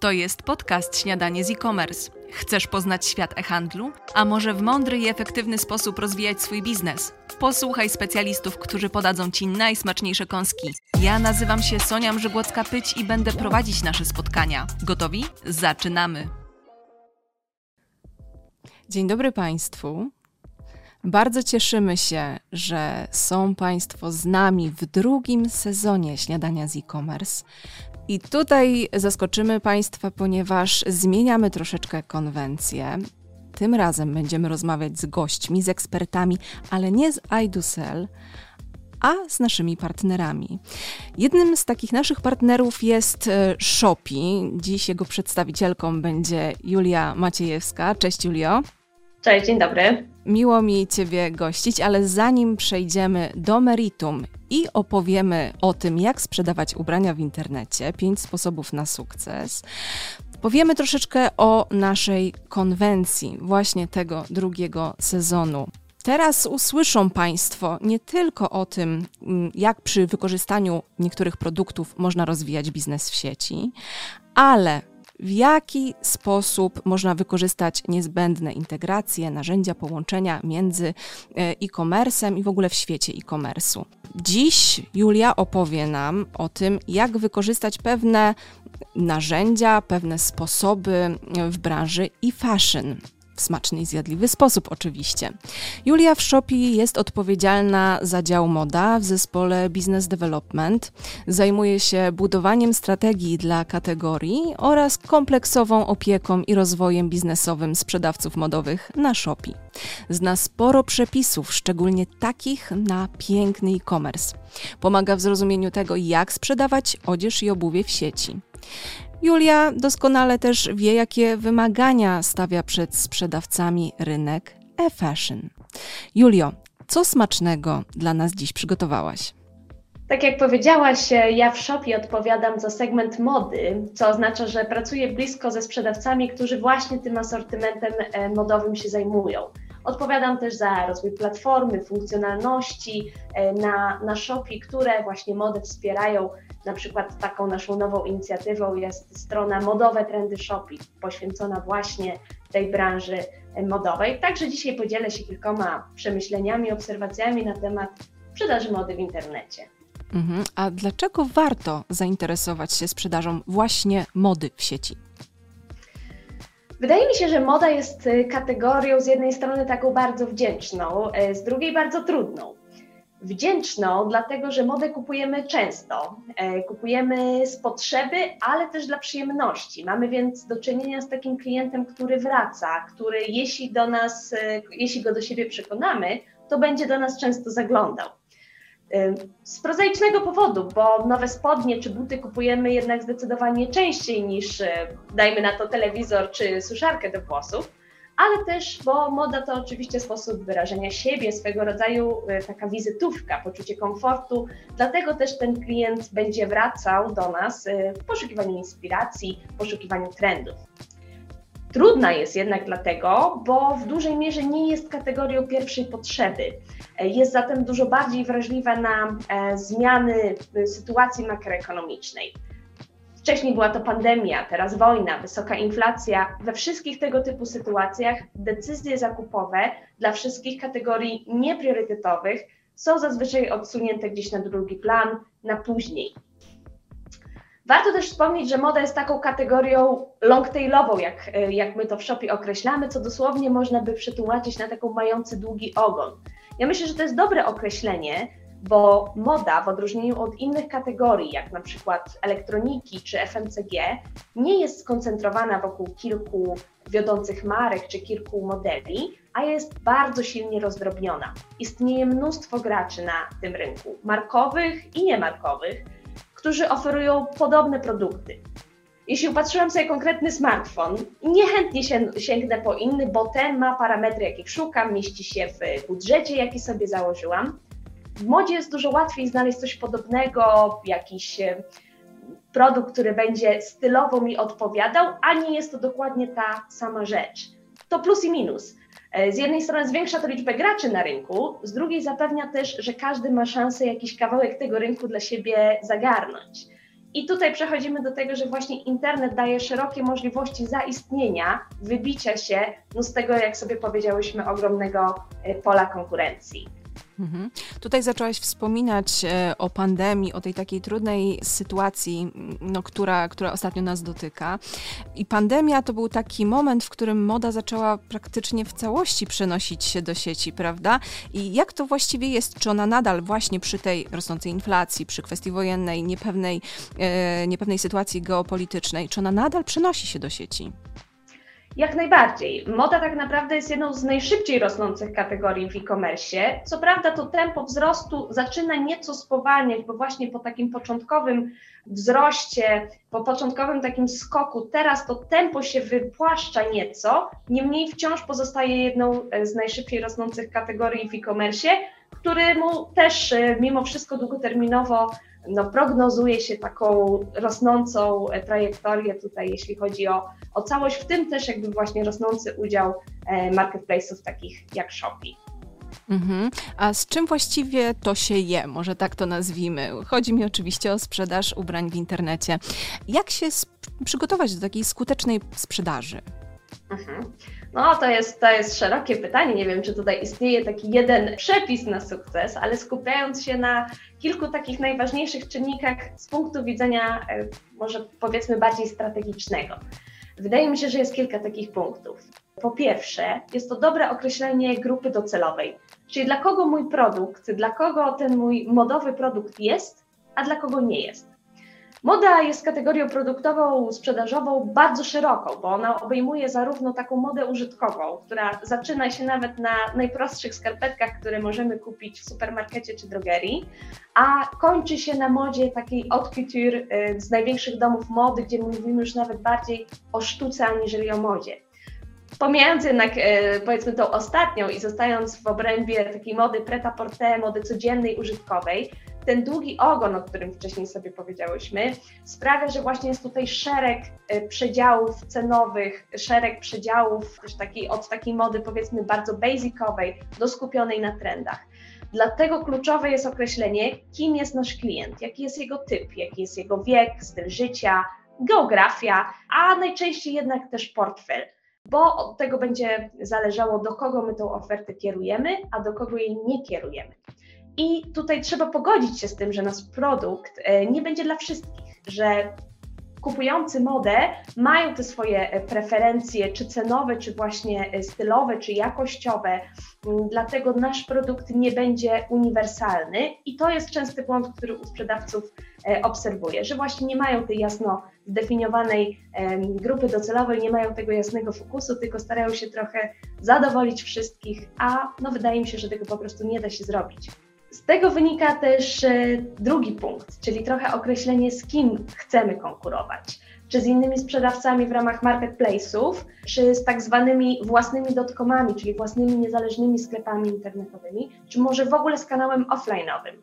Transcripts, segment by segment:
To jest podcast Śniadanie z e-commerce. Chcesz poznać świat e-handlu? A może w mądry i efektywny sposób rozwijać swój biznes? Posłuchaj specjalistów, którzy podadzą Ci najsmaczniejsze kąski. Ja nazywam się Sonia Mrzygłocka-Pyć i będę prowadzić nasze spotkania. Gotowi? Zaczynamy! Dzień dobry Państwu. Bardzo cieszymy się, że są Państwo z nami w drugim sezonie Śniadania z e-commerce. I tutaj zaskoczymy Państwa, ponieważ zmieniamy troszeczkę konwencję. Tym razem będziemy rozmawiać z gośćmi, z ekspertami, ale nie z iDoSell, a z naszymi partnerami. Jednym z takich naszych partnerów jest e, Shopee. Dziś jego przedstawicielką będzie Julia Maciejewska. Cześć Julio. Cześć, dzień dobry. Miło mi Ciebie gościć, ale zanim przejdziemy do meritum i opowiemy o tym, jak sprzedawać ubrania w internecie, pięć sposobów na sukces, powiemy troszeczkę o naszej konwencji właśnie tego drugiego sezonu. Teraz usłyszą Państwo nie tylko o tym, mm, jak przy wykorzystaniu niektórych produktów można rozwijać biznes w sieci, ale w jaki sposób można wykorzystać niezbędne integracje, narzędzia połączenia między e, e-commerce'em i w ogóle w świecie e-commerce'u. Dziś Julia opowie nam o tym, jak wykorzystać pewne narzędzia, pewne sposoby w branży e-fashion w smaczny i zjadliwy sposób oczywiście. Julia w Shopee jest odpowiedzialna za dział moda w zespole Business Development. Zajmuje się budowaniem strategii dla kategorii oraz kompleksową opieką i rozwojem biznesowym sprzedawców modowych na Shopee. Zna sporo przepisów, szczególnie takich na piękny e-commerce. Pomaga w zrozumieniu tego, jak sprzedawać odzież i obuwie w sieci. Julia doskonale też wie, jakie wymagania stawia przed sprzedawcami rynek e-fashion. Julio, co smacznego dla nas dziś przygotowałaś? Tak jak powiedziałaś, ja w Shopie odpowiadam za segment mody, co oznacza, że pracuję blisko ze sprzedawcami, którzy właśnie tym asortymentem e, modowym się zajmują. Odpowiadam też za rozwój platformy, funkcjonalności e, na, na Shopie, które właśnie modę wspierają. Na przykład taką naszą nową inicjatywą jest strona Modowe Trendy Shopee, poświęcona właśnie tej branży e, modowej. Także dzisiaj podzielę się kilkoma przemyśleniami, obserwacjami na temat sprzedaży mody w internecie. Mhm. A dlaczego warto zainteresować się sprzedażą właśnie mody w sieci? Wydaje mi się, że moda jest y, kategorią z jednej strony taką bardzo wdzięczną, y, z drugiej bardzo trudną. Wdzięczną, dlatego że modę kupujemy często. Y, kupujemy z potrzeby, ale też dla przyjemności. Mamy więc do czynienia z takim klientem, który wraca, który jeśli do nas, jeśli go do siebie przekonamy, to będzie do nas często zaglądał. Z prozaicznego powodu, bo nowe spodnie czy buty kupujemy jednak zdecydowanie częściej niż, e, dajmy na to, telewizor czy suszarkę do włosów, ale też, bo moda to oczywiście sposób wyrażenia siebie, swego rodzaju e, taka wizytówka, poczucie komfortu, dlatego też ten klient będzie wracał do nas e, w poszukiwaniu inspiracji, w poszukiwaniu trendów. Trudna jest jednak dlatego, bo w dużej mierze nie jest kategorią pierwszej potrzeby. Jest zatem dużo bardziej wrażliwa na e, zmiany sytuacji makroekonomicznej. Wcześniej była to pandemia, teraz wojna, wysoka inflacja. We wszystkich tego typu sytuacjach decyzje zakupowe dla wszystkich kategorii niepriorytetowych są zazwyczaj odsunięte gdzieś na drugi plan, na później. Warto też wspomnieć, że moda jest taką kategorią longtailową, jak, e, jak my to w Shopie określamy, co dosłownie można by przetłumaczyć na taką mający długi ogon. Ja myślę, że to jest dobre określenie, bo moda w odróżnieniu od innych kategorii, jak na przykład elektroniki czy FMCG, nie jest skoncentrowana wokół kilku wiodących marek czy kilku modeli, a jest bardzo silnie rozdrobniona. Istnieje mnóstwo graczy na tym rynku, markowych i niemarkowych, którzy oferują podobne produkty. Jeśli upatrzyłam sobie konkretny smartfon, niechętnie się, sięgnę po inny, bo ten ma parametry, jakich szukam, mieści się w budżecie, jaki sobie założyłam. W modzie jest dużo łatwiej znaleźć coś podobnego, jakiś e, produkt, który będzie stylowo mi odpowiadał, a nie jest to dokładnie ta sama rzecz. To plus i minus. E, z jednej strony zwiększa to liczbę graczy na rynku, z drugiej zapewnia też, że każdy ma szansę jakiś kawałek tego rynku dla siebie zagarnąć. I tutaj przechodzimy do tego, że właśnie internet daje szerokie możliwości zaistnienia, wybicia się no z tego, jak sobie powiedziałyśmy, ogromnego e, pola konkurencji. Mhm. Tutaj zaczęłaś wspominać e, o pandemii, o tej takiej trudnej sytuacji, no, która, która ostatnio nas dotyka. I pandemia to był taki moment, w którym moda zaczęła praktycznie w całości przenosić się do sieci, prawda? I jak to właściwie jest? Czy ona nadal właśnie przy tej rosnącej inflacji, przy kwestii wojennej, niepewnej, e, niepewnej sytuacji geopolitycznej, czy ona nadal przenosi się do sieci? Jak najbardziej. Moda tak naprawdę jest jedną z najszybciej rosnących kategorii w e-commerce. Co prawda to tempo wzrostu zaczyna nieco spowalniać, bo właśnie po takim początkowym wzroście, po początkowym takim skoku, teraz to tempo się wypłaszcza nieco, niemniej wciąż pozostaje jedną z najszybciej rosnących kategorii w e-commerce, któremu też e, mimo wszystko długoterminowo no, prognozuje się taką rosnącą trajektorię tutaj, jeśli chodzi o, o całość, w tym też jakby właśnie rosnący udział e, marketplace'ów takich jak Shopee. Mhm. A z czym właściwie to się je? Może tak to nazwijmy. Chodzi mi oczywiście o sprzedaż ubrań w internecie. Jak się przygotować do takiej skutecznej sprzedaży? Mhm. No, to jest, to jest szerokie pytanie. Nie wiem, czy tutaj istnieje taki jeden przepis na sukces, ale skupiając się na kilku takich najważniejszych czynnikach z punktu widzenia, e, może powiedzmy, bardziej strategicznego. Wydaje mi się, że jest kilka takich punktów. Po pierwsze, jest to dobre określenie grupy docelowej, czyli dla kogo mój produkt, dla kogo ten mój modowy produkt jest, a dla kogo nie jest. Moda jest kategorią produktową, sprzedażową bardzo szeroką, bo ona obejmuje zarówno taką modę użytkową, która zaczyna się nawet na najprostszych skarpetkach, które możemy kupić w supermarkecie czy drogerii, a kończy się na modzie takiej haute couture y, z największych domów mody, gdzie mówimy już nawet bardziej o sztuce aniżeli o modzie. Pomijając jednak y, powiedzmy tą ostatnią i zostając w obrębie takiej mody prêt-à-porter, mody codziennej, użytkowej, ten długi ogon, o którym wcześniej sobie powiedziałyśmy, sprawia, że właśnie jest tutaj szereg e, przedziałów cenowych, szereg przedziałów też takiej, od takiej mody powiedzmy bardzo basicowej do skupionej na trendach. Dlatego kluczowe jest określenie, kim jest nasz klient, jaki jest jego typ, jaki jest jego wiek, styl życia, geografia, a najczęściej jednak też portfel bo od tego będzie zależało, do kogo my tą ofertę kierujemy, a do kogo jej nie kierujemy. I tutaj trzeba pogodzić się z tym, że nasz produkt e, nie będzie dla wszystkich, że kupujący modę mają te swoje e, preferencje, czy cenowe, czy właśnie e, stylowe, czy jakościowe, mm, dlatego nasz produkt nie będzie uniwersalny i to jest częsty błąd, który u sprzedawców obserwuję, że właśnie nie mają tej jasno zdefiniowanej grupy docelowej, nie mają tego jasnego fokusu, tylko starają się trochę zadowolić wszystkich, a no wydaje mi się, że tego po prostu nie da się zrobić. Z tego wynika też e, drugi punkt, czyli trochę określenie, z kim chcemy konkurować. Czy z innymi sprzedawcami w ramach marketplace'ów, czy z tak zwanymi własnymi dotcomami, czyli własnymi niezależnymi sklepami internetowymi, czy może w ogóle z kanałem offline'owym.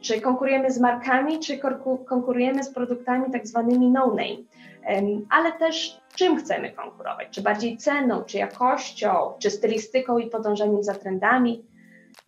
Czy konkurujemy z markami, czy konkurujemy z produktami tak zwanymi no-name. Ale też czym chcemy konkurować? Czy bardziej ceną, czy jakością, czy stylistyką i podążaniem za trendami,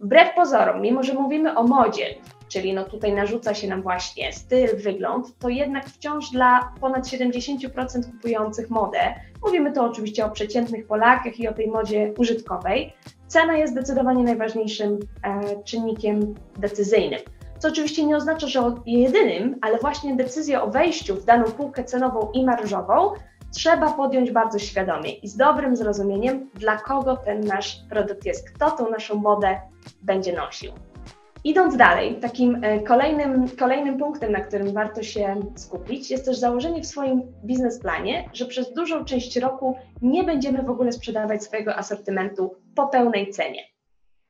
Wbrew pozorom, mimo że mówimy o modzie, czyli no tutaj narzuca się nam właśnie styl, wygląd, to jednak wciąż dla ponad 70% kupujących modę, mówimy tu oczywiście o przeciętnych Polakach i o tej modzie użytkowej, cena jest zdecydowanie najważniejszym e, czynnikiem decyzyjnym. Co oczywiście nie oznacza, że jedynym, ale właśnie decyzję o wejściu w daną półkę cenową i marżową trzeba podjąć bardzo świadomie i z dobrym zrozumieniem, dla kogo ten nasz produkt jest, kto tą naszą modę będzie nosił. Idąc dalej, takim e, kolejnym, kolejnym punktem, na którym warto się skupić, jest też założenie w swoim biznesplanie, że przez dużą część roku nie będziemy w ogóle sprzedawać swojego asortymentu po pełnej cenie.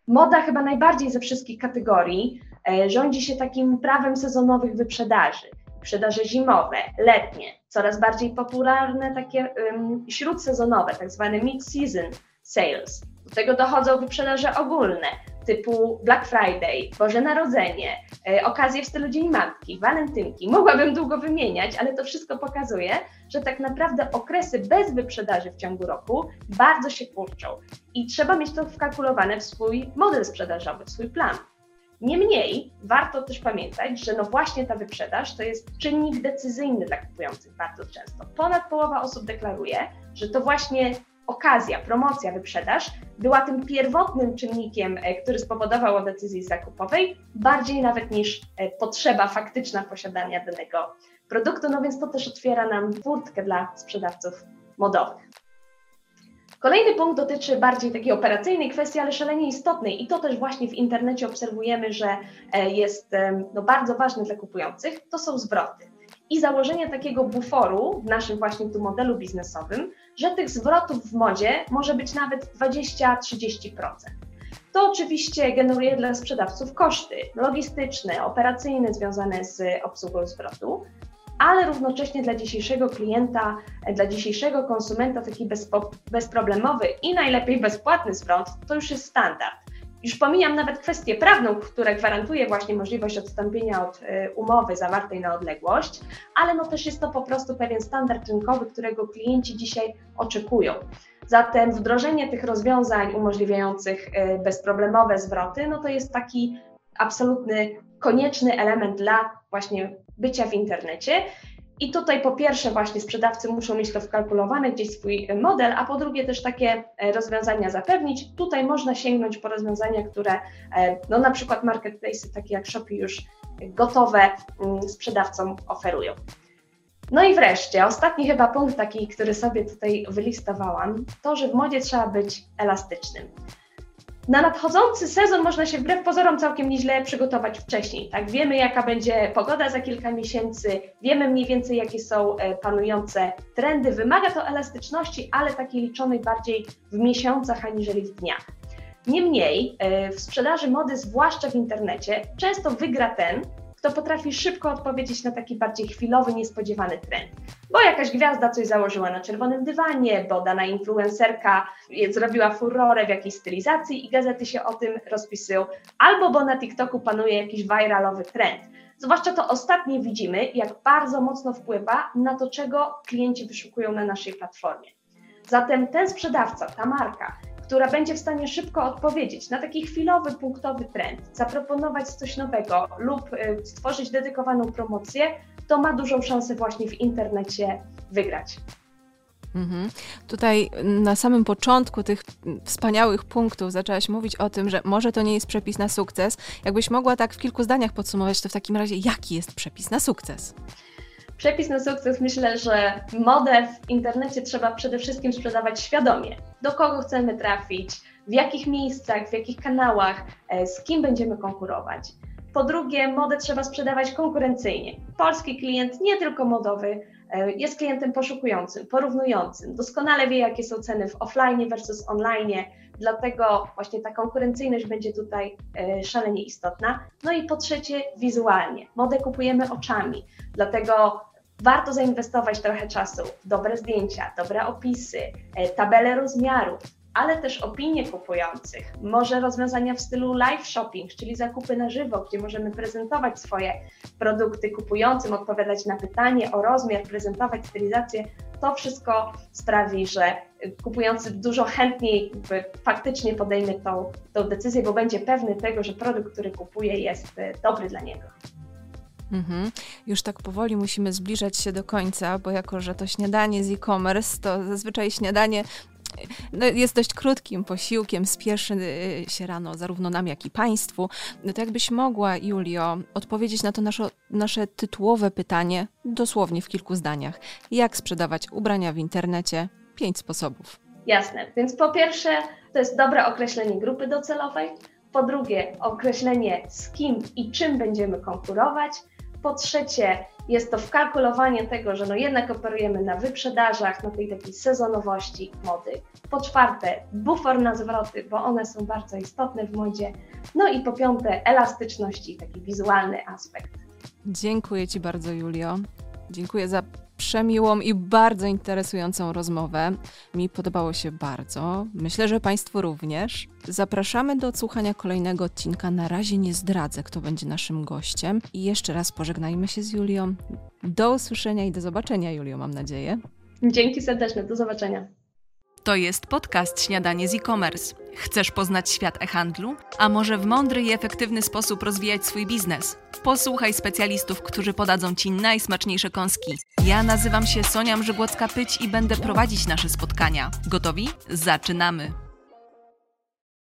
Moda chyba najbardziej ze wszystkich kategorii e, rządzi się takim prawem sezonowych wyprzedaży. Wyprzedaże zimowe, letnie, coraz bardziej popularne takie um, śródsezonowe, tak zwane mid-season sales. Do tego dochodzą wyprzedaże ogólne, typu Black Friday, Boże Narodzenie, e, okazje w stylu Dzień Matki, walentynki. Mogłabym długo wymieniać, ale to wszystko pokazuje, że tak naprawdę okresy bez wyprzedaży w ciągu roku bardzo się kurczą i trzeba mieć to wkalkulowane w swój model sprzedażowy, w swój plan. Niemniej warto też pamiętać, że no właśnie ta wyprzedaż to jest czynnik decyzyjny dla kupujących bardzo często. Ponad połowa osób deklaruje, że to właśnie okazja, promocja, wyprzedaż była tym pierwotnym czynnikiem, e, który spowodował o decyzji zakupowej, bardziej nawet niż e, potrzeba faktyczna posiadania danego produktu. No więc to też otwiera nam furtkę dla sprzedawców modowych. Kolejny punkt dotyczy bardziej takiej operacyjnej kwestii, ale szalenie istotnej i to też właśnie w internecie obserwujemy, że e, jest no, bardzo ważne dla kupujących, to są zwroty. I założenie takiego buforu w naszym właśnie tu modelu biznesowym, że tych zwrotów w modzie może być nawet 20-30%. To oczywiście generuje dla sprzedawców koszty logistyczne, operacyjne związane z obsługą zwrotu, ale równocześnie dla dzisiejszego klienta, dla dzisiejszego konsumenta taki bezproblemowy i najlepiej bezpłatny zwrot to już jest standard. Już pomijam nawet kwestię prawną, która gwarantuje właśnie możliwość odstąpienia od y, umowy zawartej na odległość, ale no też jest to po prostu pewien standard rynkowy, którego klienci dzisiaj oczekują. Zatem wdrożenie tych rozwiązań umożliwiających y, bezproblemowe zwroty, no to jest taki absolutny, konieczny element dla właśnie bycia w internecie. I tutaj po pierwsze właśnie sprzedawcy muszą mieć to wkalkulowane gdzieś swój model, a po drugie też takie e, rozwiązania zapewnić. Tutaj można sięgnąć po rozwiązania, które e, no na przykład marketplace takie jak Shopee już gotowe mm, sprzedawcom oferują. No i wreszcie, ostatni chyba punkt taki, który sobie tutaj wylistowałam, to, że w modzie trzeba być elastycznym na nadchodzący sezon można się wbrew pozorom całkiem nieźle przygotować wcześniej. Tak, wiemy jaka będzie pogoda za kilka miesięcy, wiemy mniej więcej jakie są e, panujące trendy. Wymaga to elastyczności, ale takiej liczonej bardziej w miesiącach aniżeli w dniach. Niemniej e, w sprzedaży mody, zwłaszcza w internecie, często wygra ten, kto potrafi szybko odpowiedzieć na taki bardziej chwilowy, niespodziewany trend. Bo jakaś gwiazda coś założyła na czerwonym dywanie, bo dana influencerka zrobiła furorę w jakiejś stylizacji i gazety się o tym rozpisują, albo bo na TikToku panuje jakiś viralowy trend. Zwłaszcza to ostatnie widzimy, jak bardzo mocno wpływa na to, czego klienci wyszukują na naszej platformie. Zatem ten sprzedawca, ta marka, która będzie w stanie szybko odpowiedzieć na taki chwilowy, punktowy trend, zaproponować coś nowego lub y, stworzyć dedykowaną promocję, to ma dużą szansę właśnie w internecie wygrać. Mhm. Tutaj na samym początku tych wspaniałych punktów zaczęłaś mówić o tym, że może to nie jest przepis na sukces. Jakbyś mogła tak w kilku zdaniach podsumować, to w takim razie jaki jest przepis na sukces? Przepis na sukces myślę, że modę w internecie trzeba przede wszystkim sprzedawać świadomie. Do kogo chcemy trafić, w jakich miejscach, w jakich kanałach, e, z kim będziemy konkurować. Po drugie, modę trzeba sprzedawać konkurencyjnie. Polski klient, nie tylko modowy, e, jest klientem poszukującym, porównującym, doskonale wie, jakie są ceny w offline versus online, dlatego właśnie ta konkurencyjność będzie tutaj e, szalenie istotna. No i po trzecie, wizualnie. Modę kupujemy oczami, dlatego warto zainwestować trochę czasu w dobre zdjęcia, dobre opisy, e, tabele rozmiarów, ale też opinie kupujących, może rozwiązania w stylu live shopping, czyli zakupy na żywo, gdzie możemy prezentować swoje produkty kupującym, odpowiadać na pytanie o rozmiar, prezentować stylizację. To wszystko sprawi, że kupujący dużo chętniej faktycznie podejmie tą, tą decyzję, bo będzie pewny tego, że produkt, który kupuje, jest e, dobry dla niego. Mhm. Już tak powoli musimy zbliżać się do końca, bo jako, że to śniadanie z e-commerce, to zazwyczaj śniadanie no, jest dość krótkim posiłkiem, spieszy y, się rano zarówno nam, jak i Państwu. No to jakbyś mogła, Julio, odpowiedzieć na to nasze, nasze tytułowe pytanie dosłownie w kilku zdaniach. Jak sprzedawać ubrania w internecie? Pięć sposobów. Jasne. Więc po pierwsze, to jest dobre określenie grupy docelowej. Po drugie, określenie z kim i czym będziemy konkurować. Po trzecie, jest to wkalkulowanie tego, że no jednak operujemy na wyprzedażach, na tej takiej sezonowości mody. Po czwarte, bufor na zwroty, bo one są bardzo istotne w modzie. No i po piąte, elastyczność i taki wizualny aspekt. Dziękuję Ci bardzo, Julio. Dziękuję za przemiłą i bardzo interesującą rozmowę. Mi podobało się bardzo. Myślę, że Państwu również. Zapraszamy do odsłuchania kolejnego odcinka. Na razie nie zdradzę, kto będzie naszym gościem. I jeszcze raz pożegnajmy się z Julią. Do usłyszenia i do zobaczenia, Julio, mam nadzieję. Dzięki serdeczne, do zobaczenia. To jest podcast Śniadanie z e-commerce. Chcesz poznać świat e-handlu? A może w mądry i efektywny sposób rozwijać swój biznes? Posłuchaj specjalistów, którzy podadzą Ci najsmaczniejsze kąski. Ja nazywam się Sonia Mrzygłocka-Pyć i będę prowadzić nasze spotkania. Gotowi? Zaczynamy!